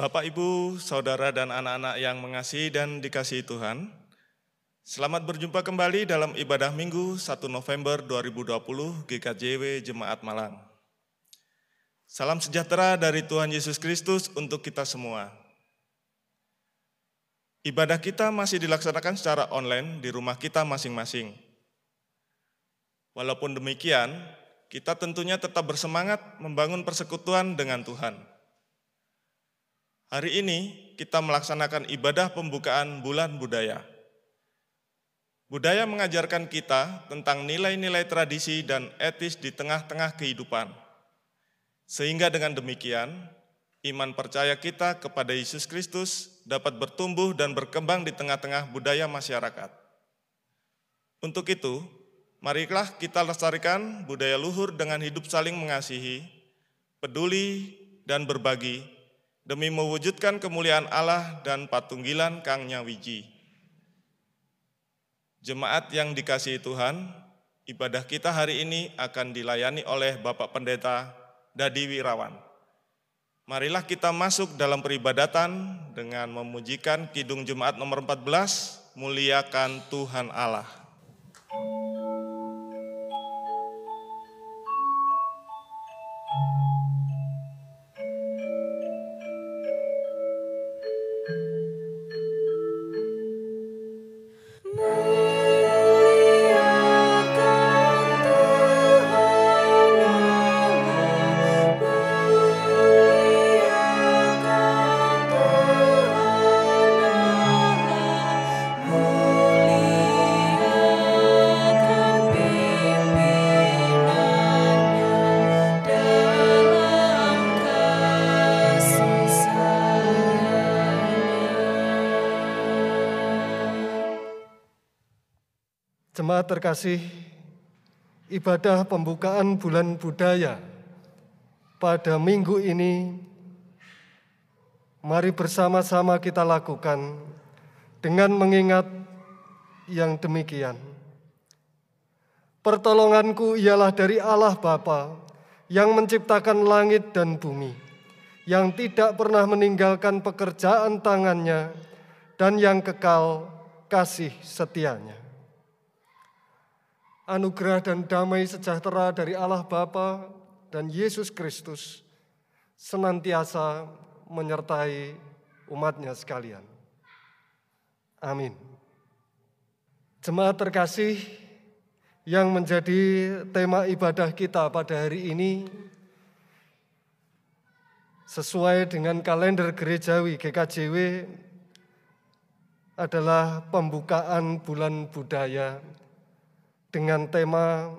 Bapak, Ibu, Saudara, dan anak-anak yang mengasihi dan dikasihi Tuhan, selamat berjumpa kembali dalam ibadah Minggu 1 November 2020 GKJW Jemaat Malang. Salam sejahtera dari Tuhan Yesus Kristus untuk kita semua. Ibadah kita masih dilaksanakan secara online di rumah kita masing-masing. Walaupun demikian, kita tentunya tetap bersemangat membangun persekutuan dengan Tuhan. Hari ini kita melaksanakan ibadah pembukaan bulan budaya. Budaya mengajarkan kita tentang nilai-nilai tradisi dan etis di tengah-tengah kehidupan. Sehingga dengan demikian, iman percaya kita kepada Yesus Kristus dapat bertumbuh dan berkembang di tengah-tengah budaya masyarakat. Untuk itu, marilah kita lestarikan budaya luhur dengan hidup saling mengasihi, peduli, dan berbagi demi mewujudkan kemuliaan Allah dan patunggilan Kang Nyawiji. Jemaat yang dikasihi Tuhan, ibadah kita hari ini akan dilayani oleh Bapak Pendeta Dadi Wirawan. Marilah kita masuk dalam peribadatan dengan memujikan Kidung Jemaat nomor 14, Muliakan Tuhan Allah. Terkasih, ibadah pembukaan bulan budaya pada minggu ini mari bersama-sama kita lakukan dengan mengingat yang demikian. Pertolonganku ialah dari Allah Bapa yang menciptakan langit dan bumi, yang tidak pernah meninggalkan pekerjaan tangannya dan yang kekal kasih setianya anugerah dan damai sejahtera dari Allah Bapa dan Yesus Kristus senantiasa menyertai umatnya sekalian. Amin. Jemaat terkasih yang menjadi tema ibadah kita pada hari ini sesuai dengan kalender gerejawi GKJW adalah pembukaan bulan budaya dengan tema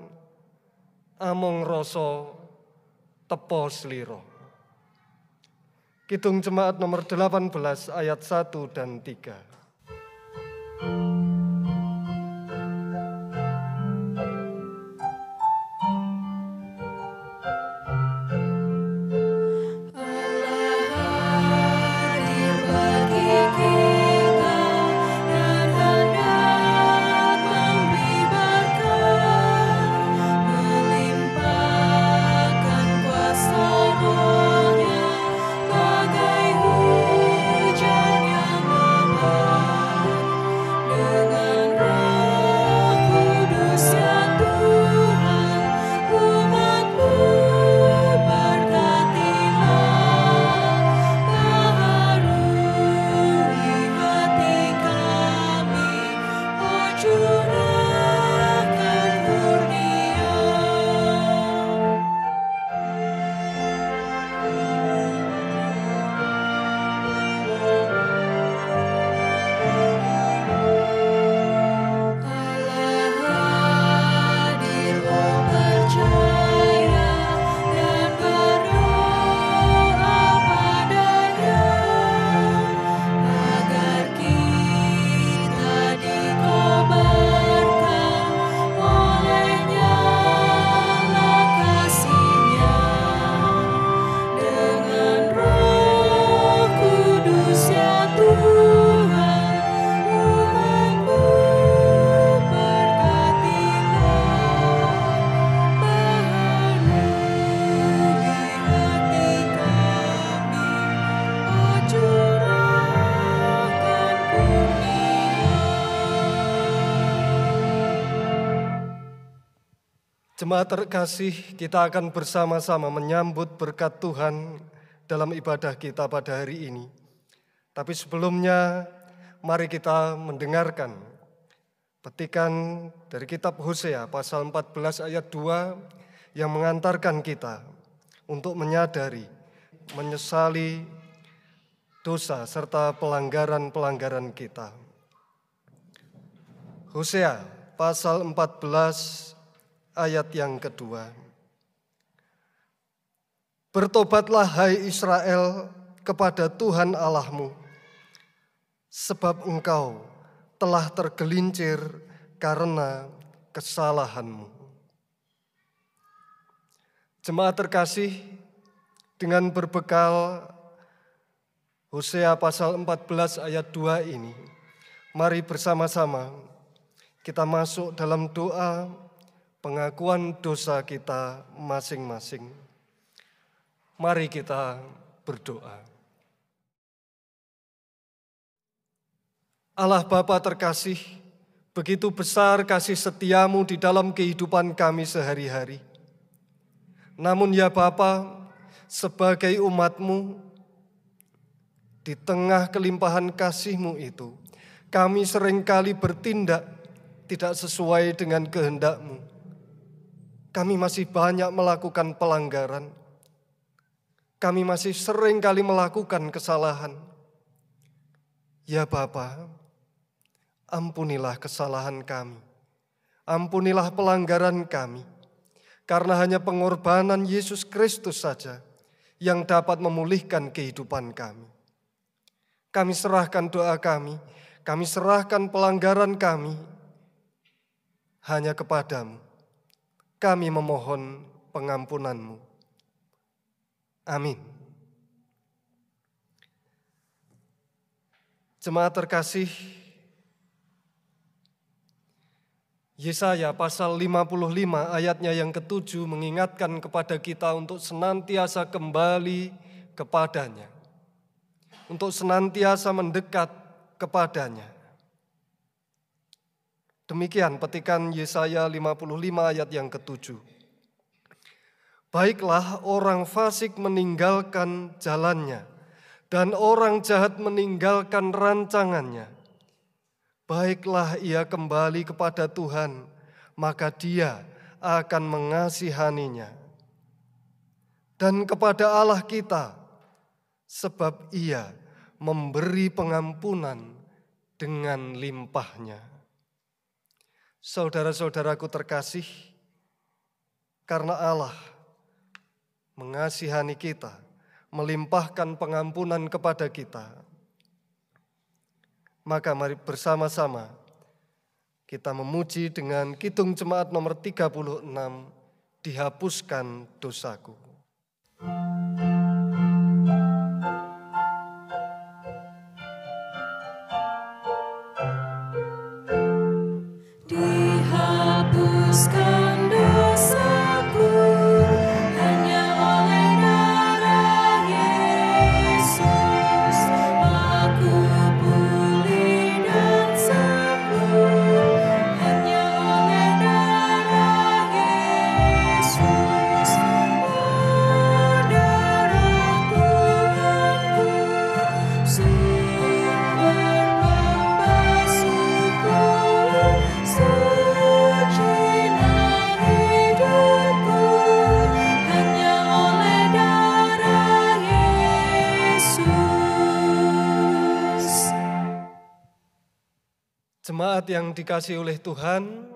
Among Roso Tepo Sliro. Kidung Jemaat nomor 18 ayat 1 dan 3. Jemaat terkasih, kita akan bersama-sama menyambut berkat Tuhan dalam ibadah kita pada hari ini. Tapi sebelumnya, mari kita mendengarkan petikan dari kitab Hosea pasal 14 ayat 2 yang mengantarkan kita untuk menyadari, menyesali dosa serta pelanggaran-pelanggaran kita. Hosea pasal 14 ayat yang kedua. Bertobatlah hai Israel kepada Tuhan Allahmu, sebab engkau telah tergelincir karena kesalahanmu. Jemaat terkasih, dengan berbekal Hosea pasal 14 ayat 2 ini, mari bersama-sama kita masuk dalam doa pengakuan dosa kita masing-masing. Mari kita berdoa. Allah Bapa terkasih, begitu besar kasih setiamu di dalam kehidupan kami sehari-hari. Namun ya Bapa, sebagai umatmu, di tengah kelimpahan kasihmu itu, kami sering kali bertindak tidak sesuai dengan kehendakmu kami masih banyak melakukan pelanggaran. Kami masih sering kali melakukan kesalahan. Ya Bapa, ampunilah kesalahan kami. Ampunilah pelanggaran kami. Karena hanya pengorbanan Yesus Kristus saja yang dapat memulihkan kehidupan kami. Kami serahkan doa kami, kami serahkan pelanggaran kami hanya kepadamu kami memohon pengampunanmu. Amin. Jemaat terkasih, Yesaya pasal 55 ayatnya yang ketujuh mengingatkan kepada kita untuk senantiasa kembali kepadanya. Untuk senantiasa mendekat kepadanya. Demikian petikan Yesaya 55 ayat yang ketujuh. Baiklah orang fasik meninggalkan jalannya dan orang jahat meninggalkan rancangannya. Baiklah ia kembali kepada Tuhan, maka dia akan mengasihaninya. Dan kepada Allah kita, sebab ia memberi pengampunan dengan limpahnya. Saudara-saudaraku terkasih, karena Allah mengasihani kita, melimpahkan pengampunan kepada kita, maka mari bersama-sama kita memuji dengan Kitung Jemaat nomor 36, dihapuskan dosaku. Jemaat yang dikasih oleh Tuhan,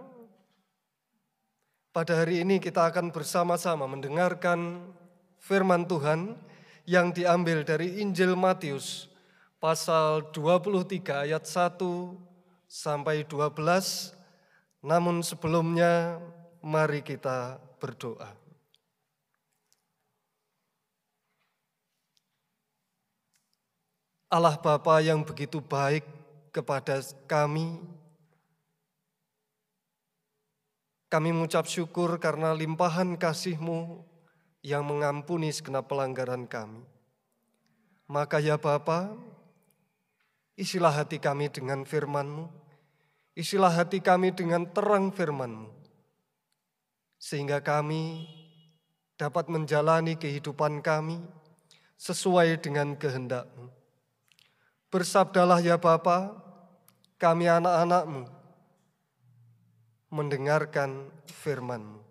pada hari ini kita akan bersama-sama mendengarkan firman Tuhan yang diambil dari Injil Matius pasal 23 ayat 1 sampai 12. Namun sebelumnya mari kita berdoa. Allah Bapa yang begitu baik kepada kami, Kami mengucap syukur karena limpahan kasih-Mu yang mengampuni segenap pelanggaran kami. Maka ya Bapa, Isilah hati kami dengan firman-Mu. Isilah hati kami dengan terang firman-Mu. Sehingga kami dapat menjalani kehidupan kami sesuai dengan kehendak-Mu. Bersabdalah ya Bapa, kami anak-anak-Mu mendengarkan firman-Mu.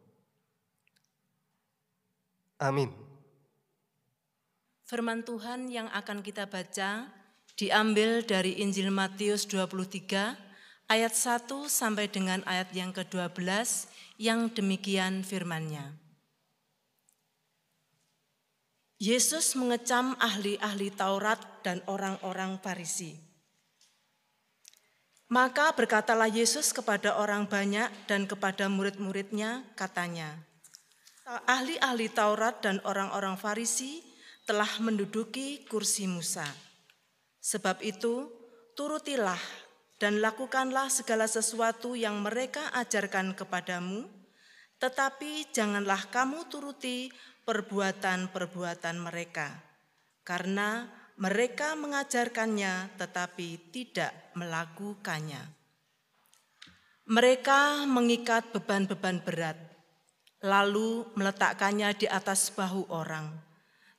Amin. Firman Tuhan yang akan kita baca diambil dari Injil Matius 23 ayat 1 sampai dengan ayat yang ke-12 yang demikian firmannya. Yesus mengecam ahli-ahli Taurat dan orang-orang Farisi. Maka berkatalah Yesus kepada orang banyak dan kepada murid-muridnya, katanya, Ahli-ahli Taurat dan orang-orang Farisi telah menduduki kursi Musa. Sebab itu, turutilah dan lakukanlah segala sesuatu yang mereka ajarkan kepadamu, tetapi janganlah kamu turuti perbuatan-perbuatan mereka, karena mereka mengajarkannya tetapi tidak melakukannya. Mereka mengikat beban-beban berat, lalu meletakkannya di atas bahu orang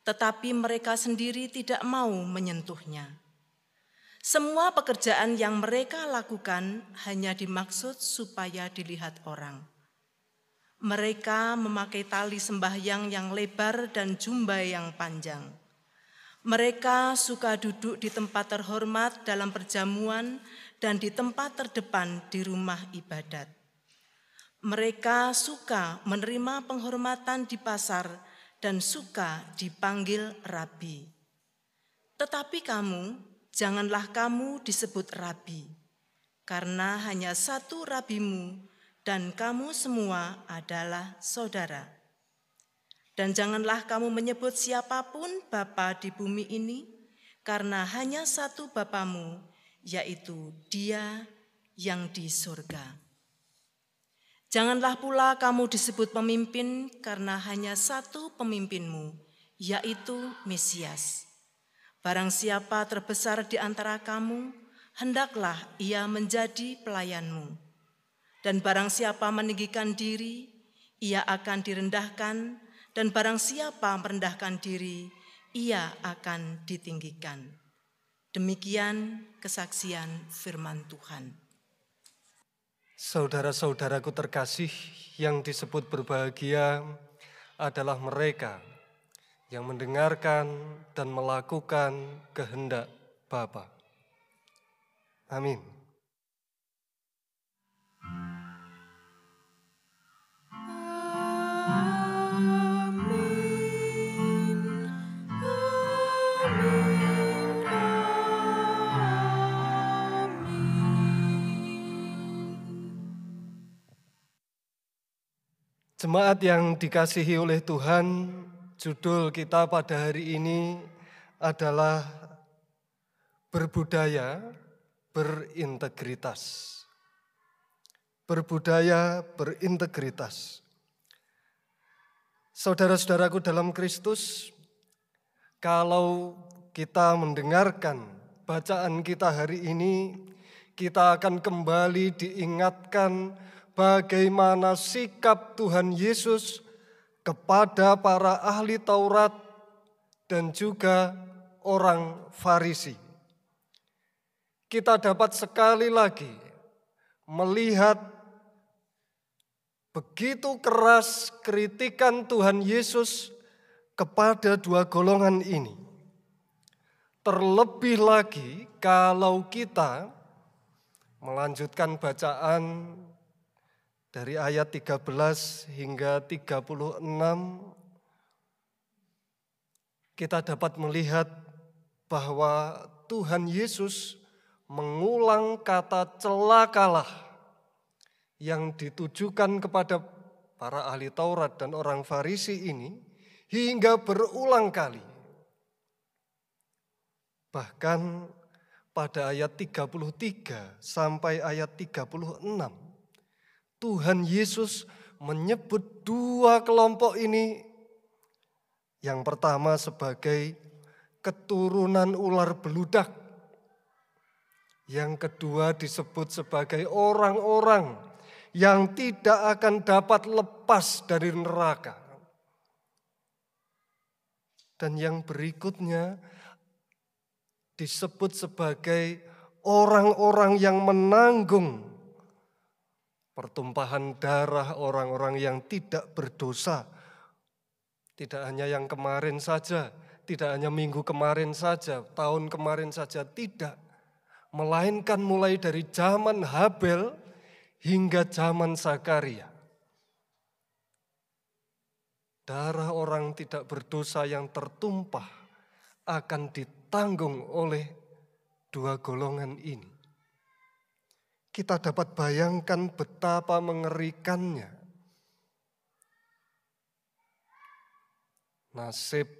tetapi mereka sendiri tidak mau menyentuhnya. Semua pekerjaan yang mereka lakukan hanya dimaksud supaya dilihat orang. Mereka memakai tali sembahyang yang lebar dan jumbai yang panjang. Mereka suka duduk di tempat terhormat dalam perjamuan dan di tempat terdepan di rumah ibadat. Mereka suka menerima penghormatan di pasar dan suka dipanggil rabi. Tetapi kamu, janganlah kamu disebut rabi, karena hanya satu rabimu dan kamu semua adalah saudara. Dan janganlah kamu menyebut siapa pun bapa di bumi ini, karena hanya satu bapamu, yaitu dia yang di surga. Janganlah pula kamu disebut pemimpin karena hanya satu pemimpinmu, yaitu Mesias. Barang siapa terbesar di antara kamu, hendaklah ia menjadi pelayanmu. Dan barang siapa meninggikan diri, ia akan direndahkan, dan barang siapa merendahkan diri, ia akan ditinggikan. Demikian kesaksian firman Tuhan. Saudara-saudaraku terkasih yang disebut berbahagia adalah mereka yang mendengarkan dan melakukan kehendak Bapa. Amin. Jemaat yang dikasihi oleh Tuhan, judul kita pada hari ini adalah berbudaya berintegritas. Berbudaya berintegritas. Saudara-saudaraku dalam Kristus, kalau kita mendengarkan bacaan kita hari ini, kita akan kembali diingatkan bagaimana sikap Tuhan Yesus kepada para ahli Taurat dan juga orang Farisi. Kita dapat sekali lagi melihat begitu keras kritikan Tuhan Yesus kepada dua golongan ini. Terlebih lagi kalau kita melanjutkan bacaan dari ayat 13 hingga 36 kita dapat melihat bahwa Tuhan Yesus mengulang kata celakalah yang ditujukan kepada para ahli Taurat dan orang Farisi ini hingga berulang kali. Bahkan pada ayat 33 sampai ayat 36 Tuhan Yesus menyebut dua kelompok ini. Yang pertama sebagai keturunan ular beludak. Yang kedua disebut sebagai orang-orang yang tidak akan dapat lepas dari neraka. Dan yang berikutnya disebut sebagai orang-orang yang menanggung pertumpahan darah orang-orang yang tidak berdosa. Tidak hanya yang kemarin saja, tidak hanya minggu kemarin saja, tahun kemarin saja, tidak. Melainkan mulai dari zaman Habel hingga zaman Zakaria. Darah orang tidak berdosa yang tertumpah akan ditanggung oleh dua golongan ini. Kita dapat bayangkan betapa mengerikannya nasib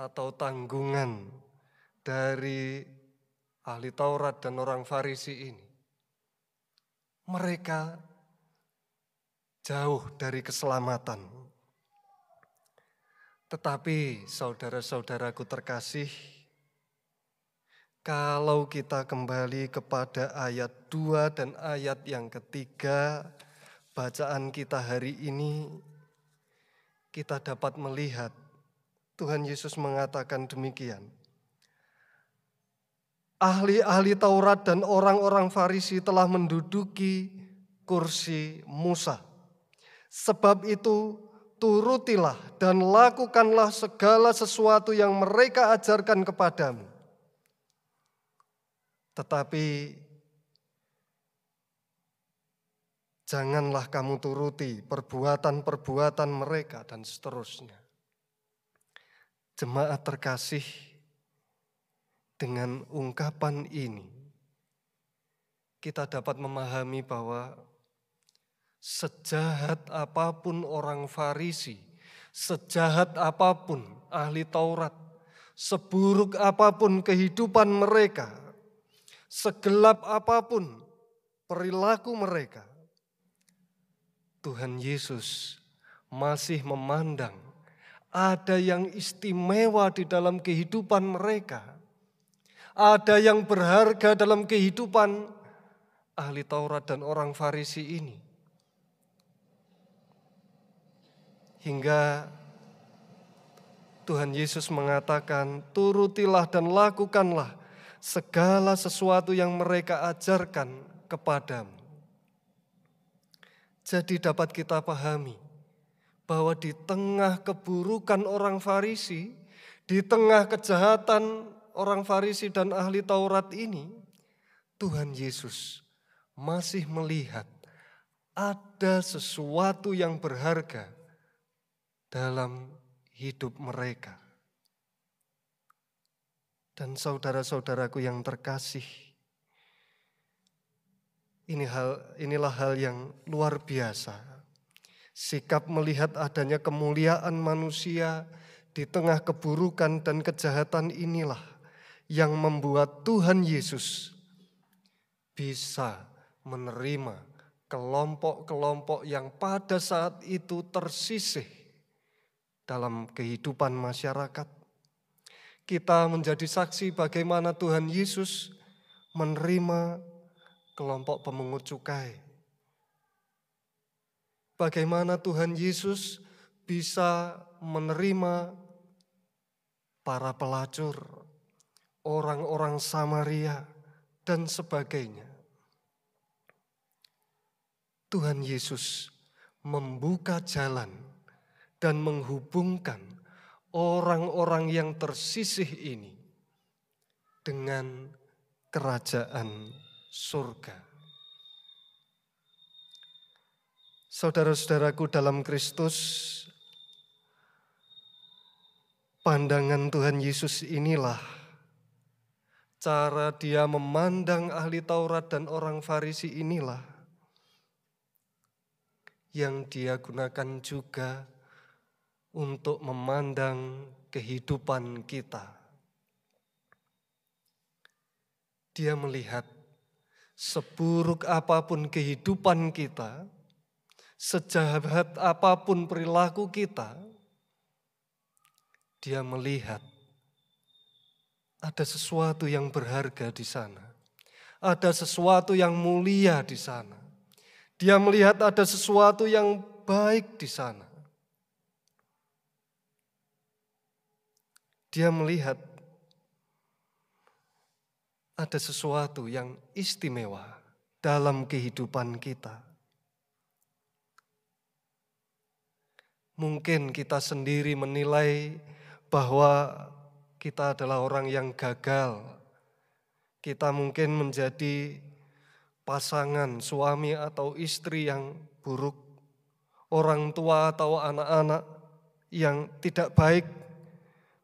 atau tanggungan dari ahli Taurat dan orang Farisi ini. Mereka jauh dari keselamatan. Tetapi saudara-saudaraku terkasih, kalau kita kembali kepada ayat 2 dan ayat yang ketiga, bacaan kita hari ini, kita dapat melihat Tuhan Yesus mengatakan demikian. Ahli-ahli Taurat dan orang-orang Farisi telah menduduki kursi Musa. Sebab itu turutilah dan lakukanlah segala sesuatu yang mereka ajarkan kepadamu tetapi janganlah kamu turuti perbuatan-perbuatan mereka dan seterusnya. Jemaat terkasih, dengan ungkapan ini kita dapat memahami bahwa sejahat apa pun orang Farisi, sejahat apa pun ahli Taurat, seburuk apa pun kehidupan mereka, segelap apa pun perilaku mereka, Tuhan Yesus masih memandang ada yang istimewa di dalam kehidupan mereka. Ada yang berharga dalam kehidupan ahli Taurat dan orang Farisi ini. Hingga Tuhan Yesus mengatakan, "Turutilah dan lakukanlah segala sesuatu yang mereka ajarkan kepadamu. Jadi dapat kita pahami bahwa di tengah keburukan orang Farisi, di tengah kejahatan orang Farisi dan ahli Taurat ini, Tuhan Yesus masih melihat ada sesuatu yang berharga dalam hidup mereka dan saudara-saudaraku yang terkasih. Ini hal, inilah hal yang luar biasa. Sikap melihat adanya kemuliaan manusia di tengah keburukan dan kejahatan inilah yang membuat Tuhan Yesus bisa menerima kelompok-kelompok yang pada saat itu tersisih dalam kehidupan masyarakat kita menjadi saksi bagaimana Tuhan Yesus menerima kelompok pemungut cukai. Bagaimana Tuhan Yesus bisa menerima para pelacur, orang-orang Samaria, dan sebagainya. Tuhan Yesus membuka jalan dan menghubungkan orang-orang yang tersisih ini dengan kerajaan surga. Saudara-saudaraku dalam Kristus, pandangan Tuhan Yesus inilah cara dia memandang ahli Taurat dan orang Farisi inilah yang dia gunakan juga untuk memandang kehidupan kita. Dia melihat seburuk apa pun kehidupan kita, sejahat apa pun perilaku kita, dia melihat ada sesuatu yang berharga di sana. ada sesuatu yang mulia di sana. Dia melihat ada sesuatu yang baik di sana. Dia melihat ada sesuatu yang istimewa dalam kehidupan kita. Mungkin kita sendiri menilai bahwa kita adalah orang yang gagal. Kita mungkin menjadi pasangan suami atau istri yang buruk, orang tua atau anak-anak yang tidak baik.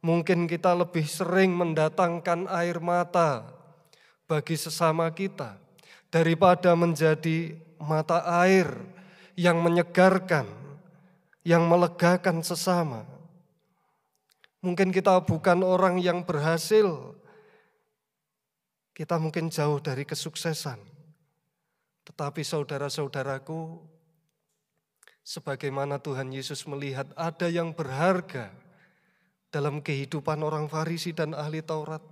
Mungkin kita lebih sering mendatangkan air mata bagi sesama kita daripada menjadi mata air yang menyegarkan yang melegakan sesama. Mungkin kita bukan orang yang berhasil, kita mungkin jauh dari kesuksesan. Tetapi saudara-saudaraku, sebagaimana Tuhan Yesus melihat ada yang berharga dalam kehidupan orang Farisi dan ahli Taurat,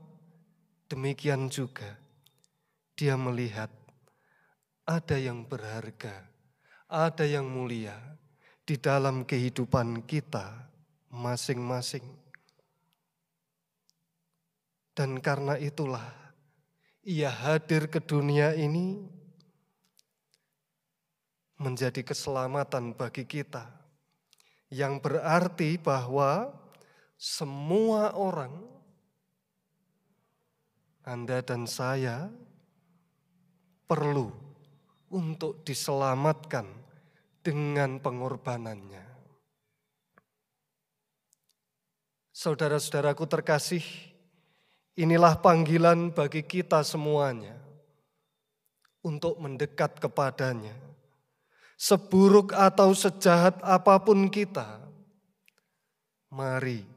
demikian juga dia melihat ada yang berharga, ada yang mulia di dalam kehidupan kita masing-masing. Dan karena itulah ia hadir ke dunia ini menjadi keselamatan bagi kita. Yang berarti bahwa semua orang, Anda dan saya, perlu untuk diselamatkan dengan pengorbanannya. Saudara-saudaraku terkasih, inilah panggilan bagi kita semuanya untuk mendekat kepadanya. Seburuk atau sejahat apa pun kita, mari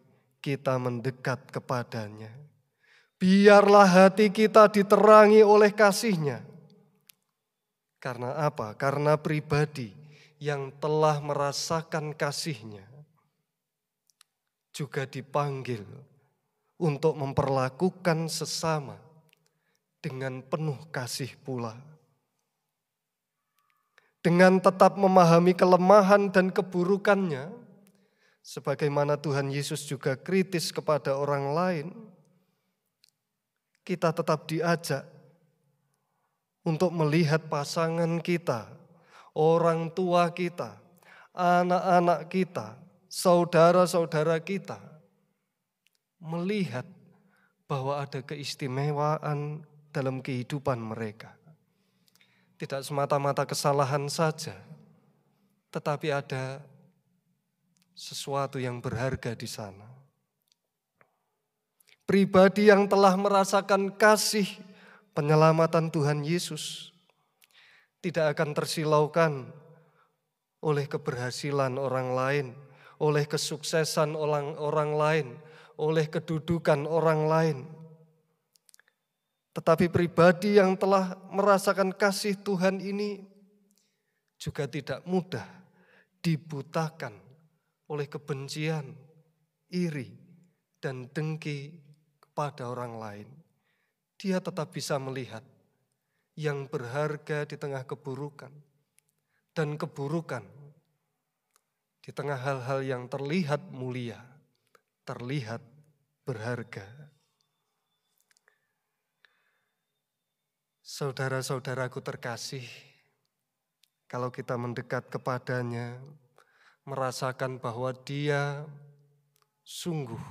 kita mendekat kepadanya. Biarlah hati kita diterangi oleh kasihnya. Karena apa? Karena pribadi yang telah merasakan kasihnya juga dipanggil untuk memperlakukan sesama dengan penuh kasih pula. Dengan tetap memahami kelemahan dan keburukannya, sebagaimana Tuhan Yesus juga kritis kepada orang lain, kita tetap diajak untuk melihat pasangan kita orang tua kita, anak-anak kita, saudara-saudara kita melihat bahwa ada keistimewaan dalam kehidupan mereka. Tidak semata-mata kesalahan saja, tetapi ada sesuatu yang berharga di sana. Pribadi yang telah merasakan kasih penyelamatan Tuhan Yesus tidak akan tersilaukan oleh keberhasilan orang lain, oleh kesuksesan orang, orang lain, oleh kedudukan orang lain. Tetapi pribadi yang telah merasakan kasih Tuhan ini juga tidak mudah dibutakan oleh kebencian, iri, dan dengki kepada orang lain. Dia tetap bisa melihat yang berharga di tengah keburukan, dan keburukan di tengah hal-hal yang terlihat mulia, terlihat berharga. Saudara-saudaraku terkasih, kalau kita mendekat kepadanya, merasakan bahwa Dia sungguh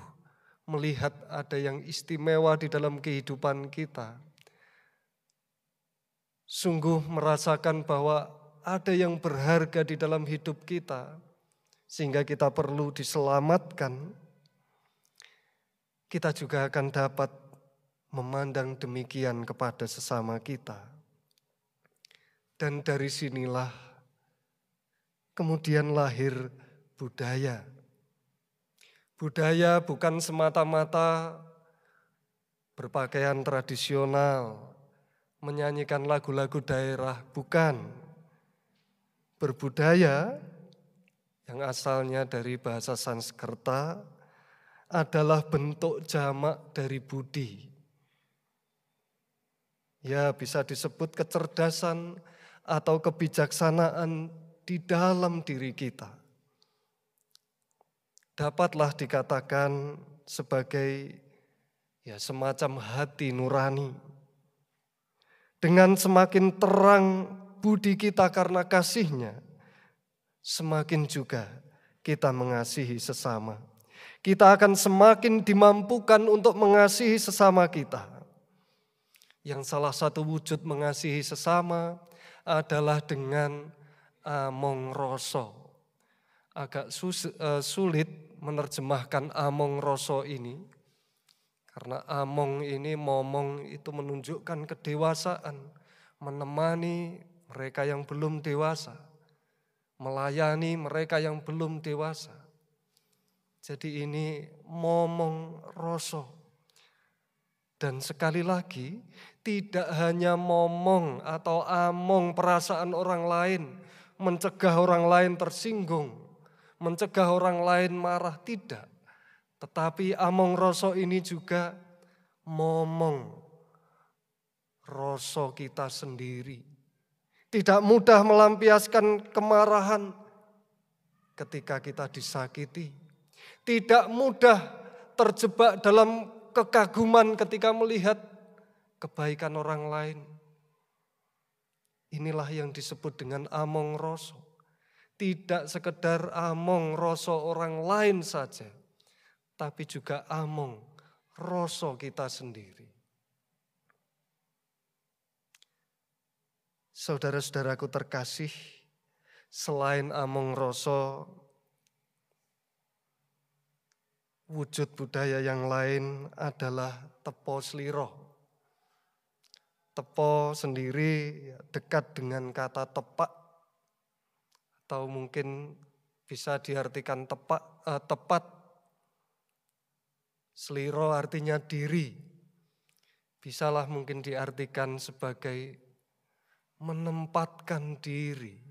melihat ada yang istimewa di dalam kehidupan kita sungguh merasakan bahwa ada yang berharga di dalam hidup kita, sehingga kita perlu diselamatkan, kita juga akan dapat memandang demikian kepada sesama kita. Dan dari sinilah kemudian lahir budaya. Budaya bukan semata-mata berpakaian tradisional, menyanyikan lagu-lagu daerah, bukan. Berbudaya yang asalnya dari bahasa Sanskerta adalah bentuk jamak dari budi Ya, bisa disebut kecerdasan atau kebijaksanaan di dalam diri kita. Dapatlah dikatakan sebagai ya semacam hati nurani. Dengan semakin terang budi kita karena kasihnya, semakin juga kita mengasihi sesama. Kita akan semakin dimampukan untuk mengasihi sesama kita. Yang salah satu wujud mengasihi sesama adalah dengan among roso. Agak eh, sulit menerjemahkan among roso ini. Karena among ini momong itu menunjukkan kedewasaan. Menemani mereka yang belum dewasa melayani mereka yang belum dewasa. Jadi ini momong rosok. Dan sekali lagi, tidak hanya momong atau among perasaan orang lain, mencegah orang lain tersinggung, mencegah orang lain marah, tidak. Tetapi among rosok ini juga momong rosok kita sendiri tidak mudah melampiaskan kemarahan ketika kita disakiti. Tidak mudah terjebak dalam kekaguman ketika melihat kebaikan orang lain. Inilah yang disebut dengan among roso. Tidak sekedar among roso orang lain saja, tapi juga among roso kita sendiri. Saudara-saudaraku terkasih, selain among roso, wujud budaya yang lain adalah tepo seliro. Tepo sendiri dekat dengan kata tepak, atau mungkin bisa diartikan tepak, eh, tepat. Seliro artinya diri, bisalah mungkin diartikan sebagai menempatkan diri.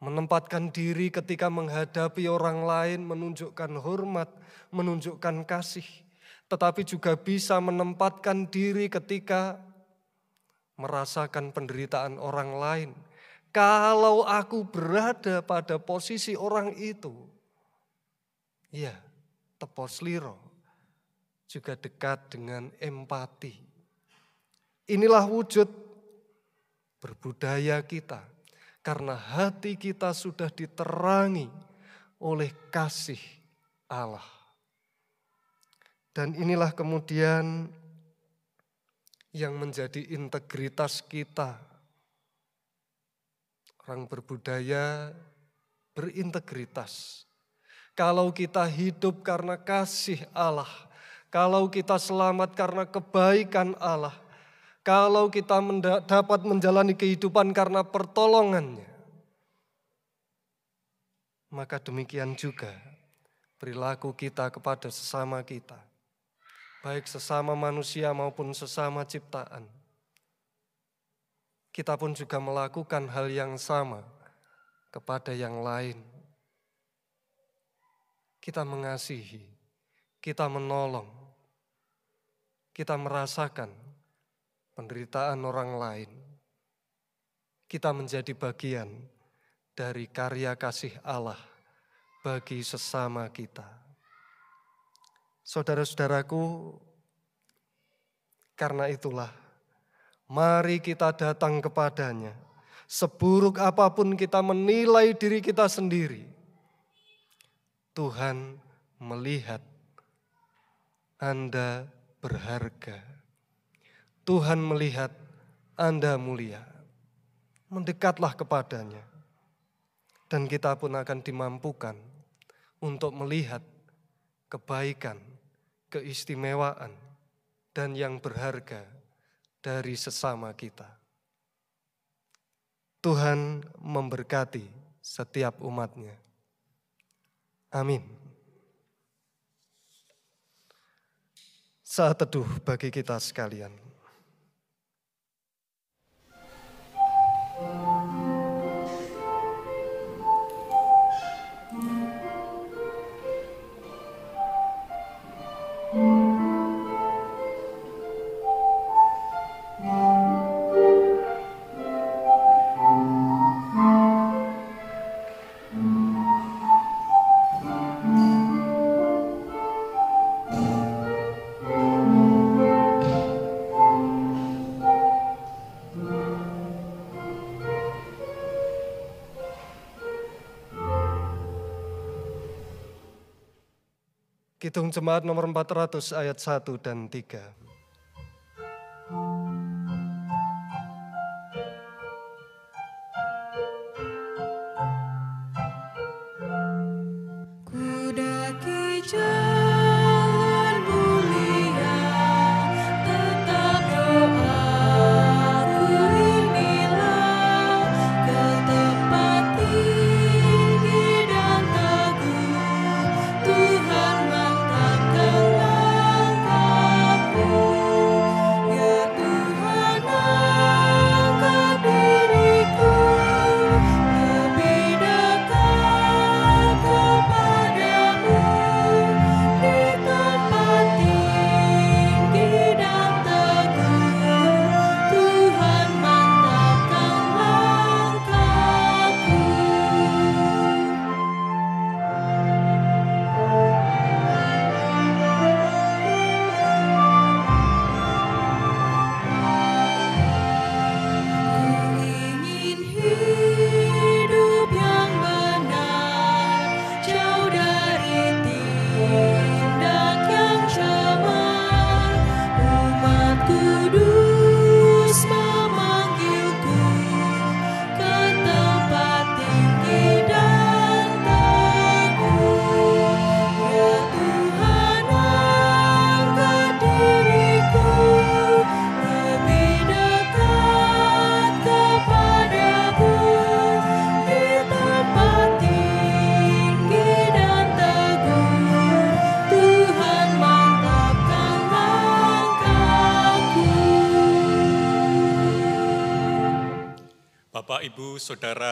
Menempatkan diri ketika menghadapi orang lain, menunjukkan hormat, menunjukkan kasih, tetapi juga bisa menempatkan diri ketika merasakan penderitaan orang lain. Kalau aku berada pada posisi orang itu, ya, tepos liro juga dekat dengan empati. Inilah wujud berbudaya kita. Karena hati kita sudah diterangi oleh kasih Allah. Dan inilah kemudian yang menjadi integritas kita. Orang berbudaya berintegritas. Kalau kita hidup karena kasih Allah, kalau kita selamat karena kebaikan Allah, kalau kita dapat menjalani kehidupan karena pertolongannya, maka demikian juga perilaku kita kepada sesama kita, baik sesama manusia maupun sesama ciptaan. Kita pun juga melakukan hal yang sama kepada yang lain. Kita mengasihi, kita menolong, kita merasakan penderitaan orang lain, kita menjadi bagian dari karya kasih Allah bagi sesama kita. Saudara-saudaraku, karena itulah mari kita datang kepadanya. Seburuk apa pun kita menilai diri kita sendiri, Tuhan melihat Anda berharga. Tuhan melihat Anda mulia. Mendekatlah kepadanya. Dan kita pun akan dimampukan untuk melihat kebaikan, keistimewaan, dan yang berharga dari sesama kita. Tuhan memberkati setiap umatnya. Amin. Saat teduh bagi kita sekalian. Kidung Jemaat nomor 400 ayat 1 dan 3.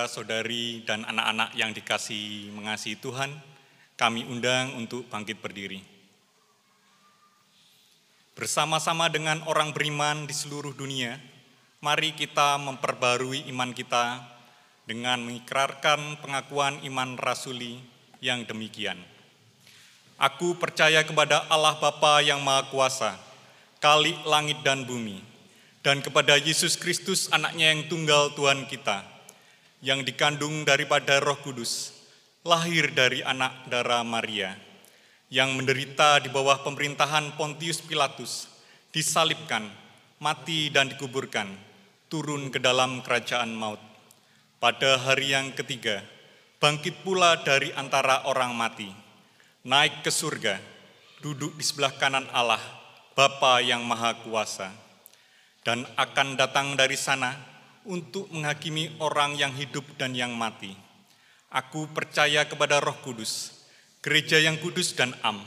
Saudara-saudari, dan anak-anak yang dikasih mengasihi Tuhan, kami undang untuk bangkit berdiri. Bersama-sama dengan orang beriman di seluruh dunia, mari kita memperbarui iman kita dengan mengikrarkan pengakuan iman rasuli yang demikian. Aku percaya kepada Allah Bapa yang Maha Kuasa, kali langit dan bumi, dan kepada Yesus Kristus anaknya yang tunggal Tuhan kita, yang dikandung daripada Roh Kudus, lahir dari anak darah Maria, yang menderita di bawah pemerintahan Pontius Pilatus, disalibkan, mati dan dikuburkan, turun ke dalam kerajaan maut. Pada hari yang ketiga, bangkit pula dari antara orang mati, naik ke surga, duduk di sebelah kanan Allah, Bapa yang Maha Kuasa, dan akan datang dari sana untuk menghakimi orang yang hidup dan yang mati. Aku percaya kepada Roh Kudus, gereja yang kudus dan am,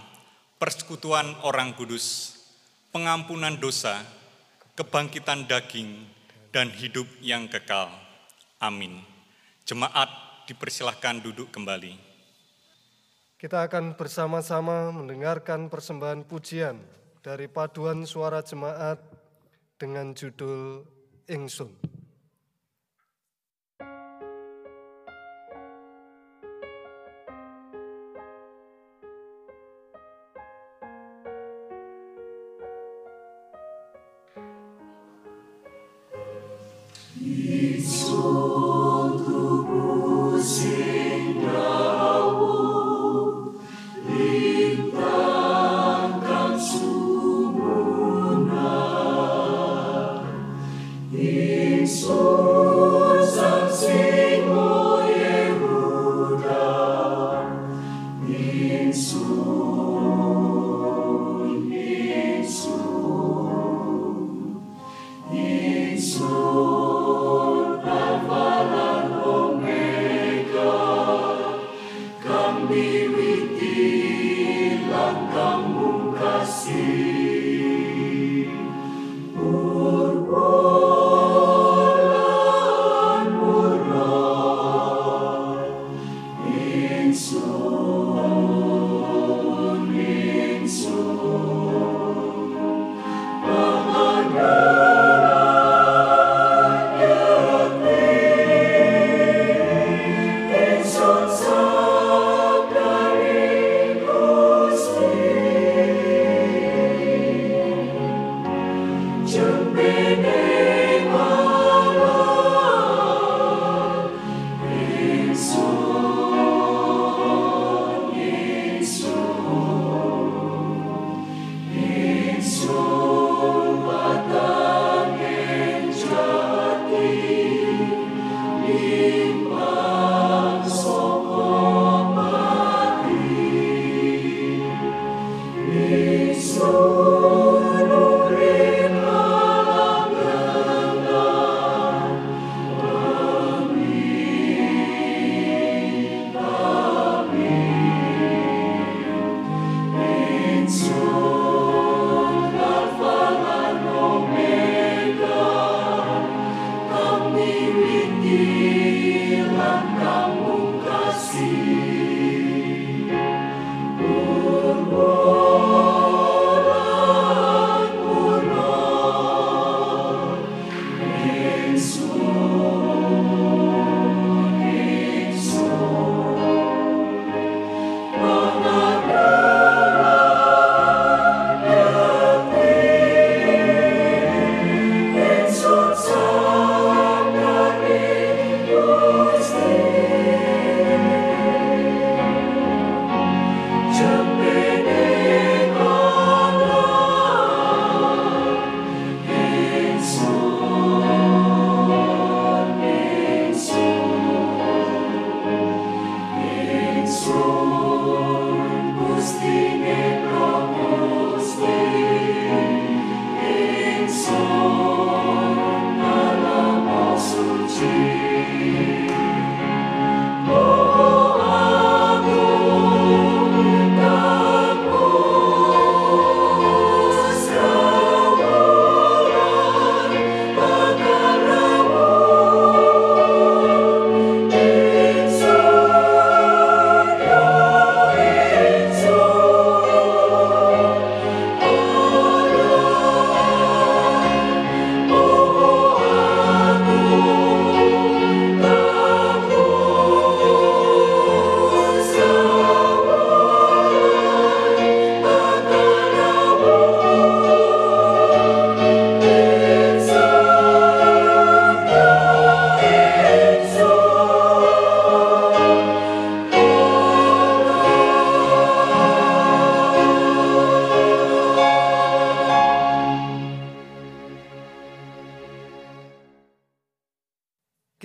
persekutuan orang kudus, pengampunan dosa, kebangkitan daging, dan hidup yang kekal. Amin. Jemaat dipersilahkan duduk kembali. Kita akan bersama-sama mendengarkan persembahan pujian dari paduan suara jemaat dengan judul Ingsun. Diwiti with kamu kasih.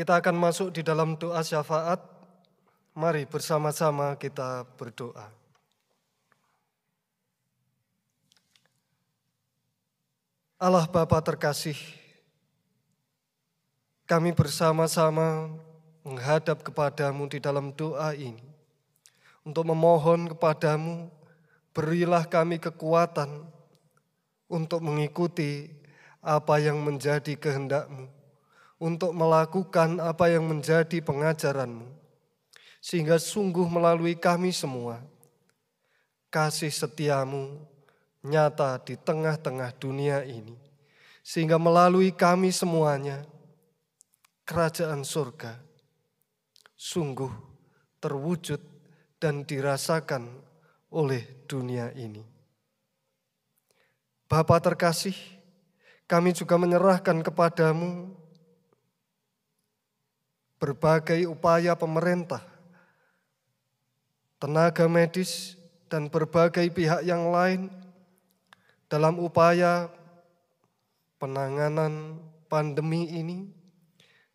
Kita akan masuk di dalam doa syafaat. Mari bersama-sama kita berdoa. Allah Bapa terkasih, kami bersama-sama menghadap kepadamu di dalam doa ini. Untuk memohon kepadamu, berilah kami kekuatan untuk mengikuti apa yang menjadi kehendakmu untuk melakukan apa yang menjadi pengajaranmu, sehingga sungguh melalui kami semua, kasih setiamu nyata di tengah-tengah dunia ini, sehingga melalui kami semuanya, kerajaan surga sungguh terwujud dan dirasakan oleh dunia ini. Bapa terkasih, kami juga menyerahkan kepadamu berbagai upaya pemerintah, tenaga medis, dan berbagai pihak yang lain dalam upaya penanganan pandemi ini,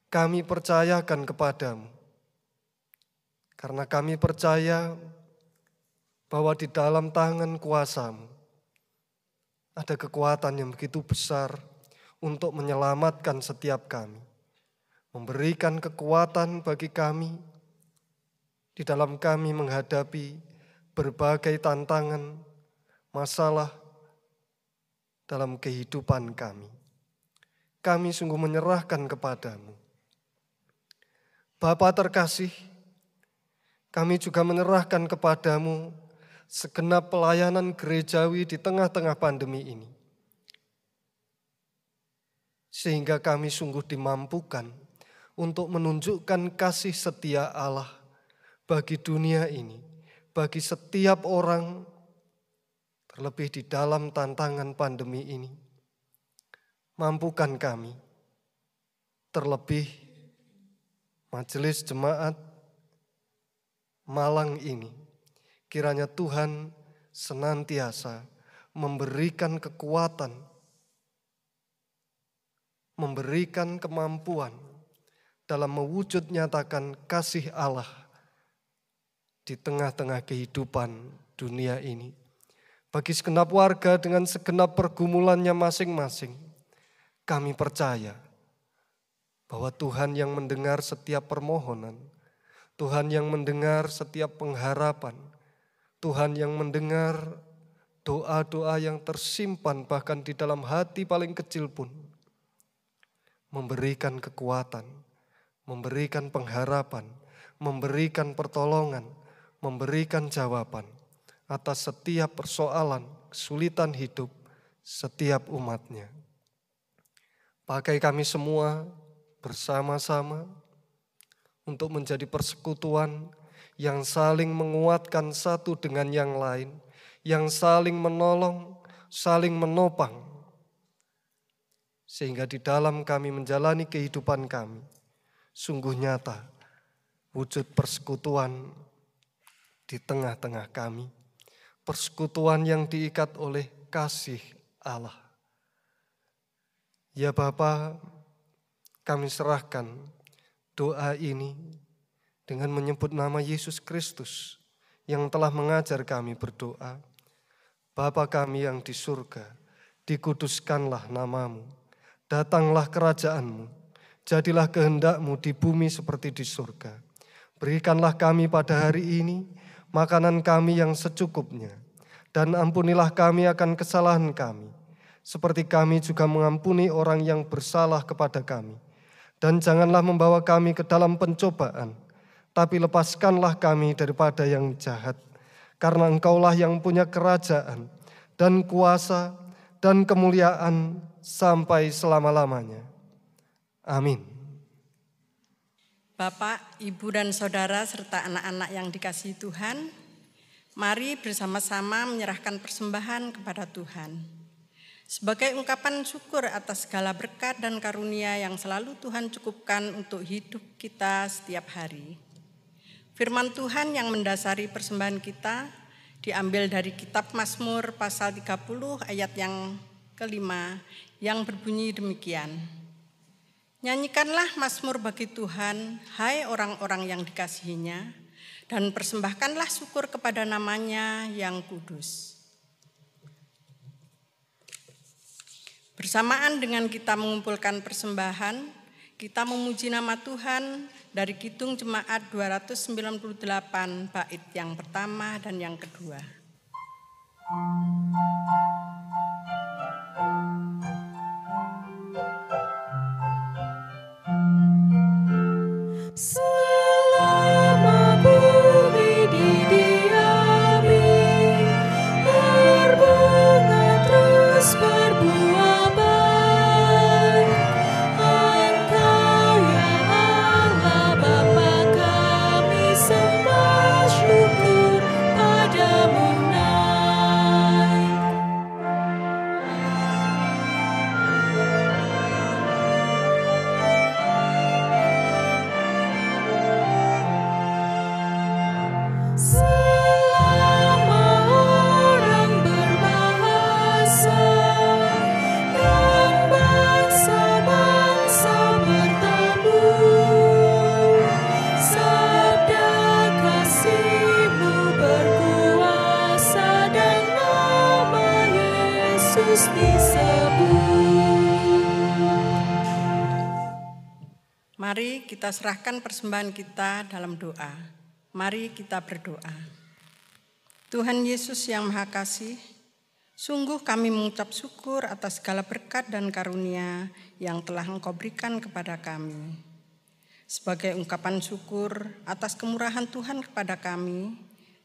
kami percayakan kepadamu. Karena kami percaya bahwa di dalam tangan kuasamu ada kekuatan yang begitu besar untuk menyelamatkan setiap kami memberikan kekuatan bagi kami di dalam kami menghadapi berbagai tantangan, masalah dalam kehidupan kami. Kami sungguh menyerahkan kepadamu. Bapa terkasih, kami juga menyerahkan kepadamu segenap pelayanan gerejawi di tengah-tengah pandemi ini. Sehingga kami sungguh dimampukan untuk menunjukkan kasih setia Allah bagi dunia ini, bagi setiap orang, terlebih di dalam tantangan pandemi ini. Mampukan kami, terlebih majelis jemaat Malang ini, kiranya Tuhan senantiasa memberikan kekuatan memberikan kemampuan dalam mewujud nyatakan kasih Allah di tengah-tengah kehidupan dunia ini. Bagi segenap warga dengan segenap pergumulannya masing-masing, kami percaya bahwa Tuhan yang mendengar setiap permohonan, Tuhan yang mendengar setiap pengharapan, Tuhan yang mendengar doa-doa yang tersimpan bahkan di dalam hati paling kecil pun, memberikan kekuatan, memberikan pengharapan, memberikan pertolongan, memberikan jawaban atas setiap persoalan, kesulitan hidup setiap umatnya. Pakai kami semua bersama-sama untuk menjadi persekutuan yang saling menguatkan satu dengan yang lain, yang saling menolong, saling menopang, sehingga di dalam kami menjalani kehidupan kami, sungguh nyata wujud persekutuan di tengah-tengah kami persekutuan yang diikat oleh kasih Allah. Ya Bapa, kami serahkan doa ini dengan menyebut nama Yesus Kristus yang telah mengajar kami berdoa. Bapa kami yang di surga, dikuduskanlah namamu, datanglah kerajaanmu, jadilah kehendakmu di bumi seperti di surga. Berikanlah kami pada hari ini makanan kami yang secukupnya, dan ampunilah kami akan kesalahan kami, seperti kami juga mengampuni orang yang bersalah kepada kami. Dan janganlah membawa kami ke dalam pencobaan, tapi lepaskanlah kami daripada yang jahat, karena Engkaulah yang punya kerajaan dan kuasa dan kemuliaan sampai selama-lamanya. Amin. Bapak, Ibu, dan Saudara, serta anak-anak yang dikasihi Tuhan, mari bersama-sama menyerahkan persembahan kepada Tuhan. Sebagai ungkapan syukur atas segala berkat dan karunia yang selalu Tuhan cukupkan untuk hidup kita setiap hari. Firman Tuhan yang mendasari persembahan kita diambil dari kitab Mazmur pasal 30 ayat yang kelima yang berbunyi demikian. Nyanyikanlah Mazmur bagi Tuhan, hai orang-orang yang dikasihinya, dan persembahkanlah syukur kepada namanya yang kudus. Bersamaan dengan kita mengumpulkan persembahan, kita memuji nama Tuhan dari Kidung Jemaat 298 bait yang pertama dan yang kedua. So. Serahkan persembahan kita dalam doa. Mari kita berdoa. Tuhan Yesus yang Maha Kasih, sungguh kami mengucap syukur atas segala berkat dan karunia yang telah Engkau berikan kepada kami. Sebagai ungkapan syukur atas kemurahan Tuhan kepada kami,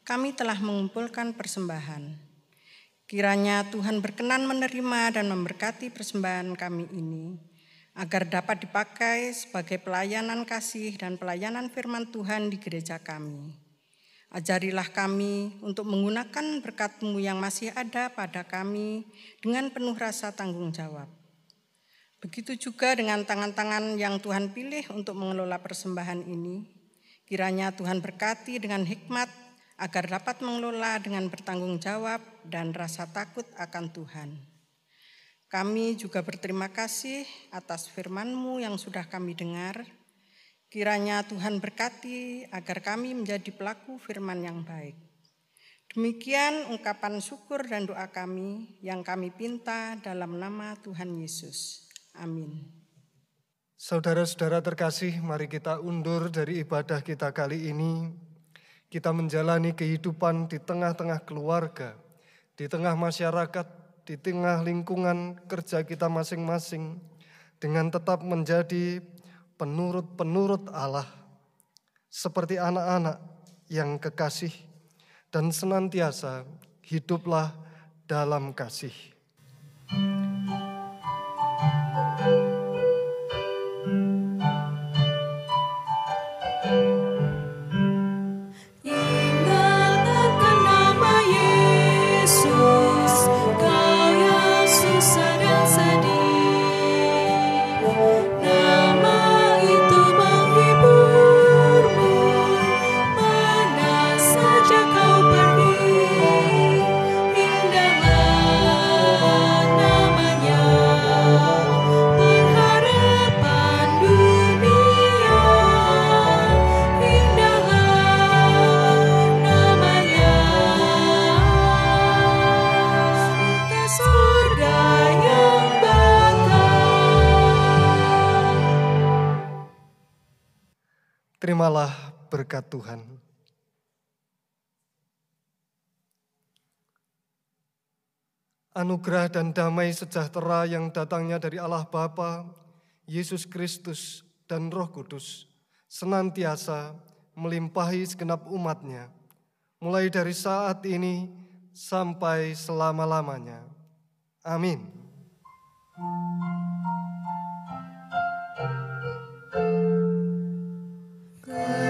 kami telah mengumpulkan persembahan. Kiranya Tuhan berkenan menerima dan memberkati persembahan kami ini agar dapat dipakai sebagai pelayanan kasih dan pelayanan firman Tuhan di gereja kami. Ajarilah kami untuk menggunakan berkat-Mu yang masih ada pada kami dengan penuh rasa tanggung jawab. Begitu juga dengan tangan-tangan yang Tuhan pilih untuk mengelola persembahan ini. Kiranya Tuhan berkati dengan hikmat agar dapat mengelola dengan bertanggung jawab dan rasa takut akan Tuhan. Kami juga berterima kasih atas firman-Mu yang sudah kami dengar. Kiranya Tuhan berkati agar kami menjadi pelaku firman yang baik. Demikian ungkapan syukur dan doa kami yang kami pinta dalam nama Tuhan Yesus. Amin. Saudara-saudara terkasih, mari kita undur dari ibadah kita kali ini. Kita menjalani kehidupan di tengah-tengah keluarga, di tengah masyarakat, di tengah lingkungan kerja kita masing-masing dengan tetap menjadi penurut-penurut Allah seperti anak-anak yang kekasih dan senantiasa hiduplah dalam kasih. Terimalah berkat Tuhan. Anugerah dan damai sejahtera yang datangnya dari Allah Bapa, Yesus Kristus, dan Roh Kudus senantiasa melimpahi segenap umatnya, mulai dari saat ini sampai selama-lamanya. Amin. Amen.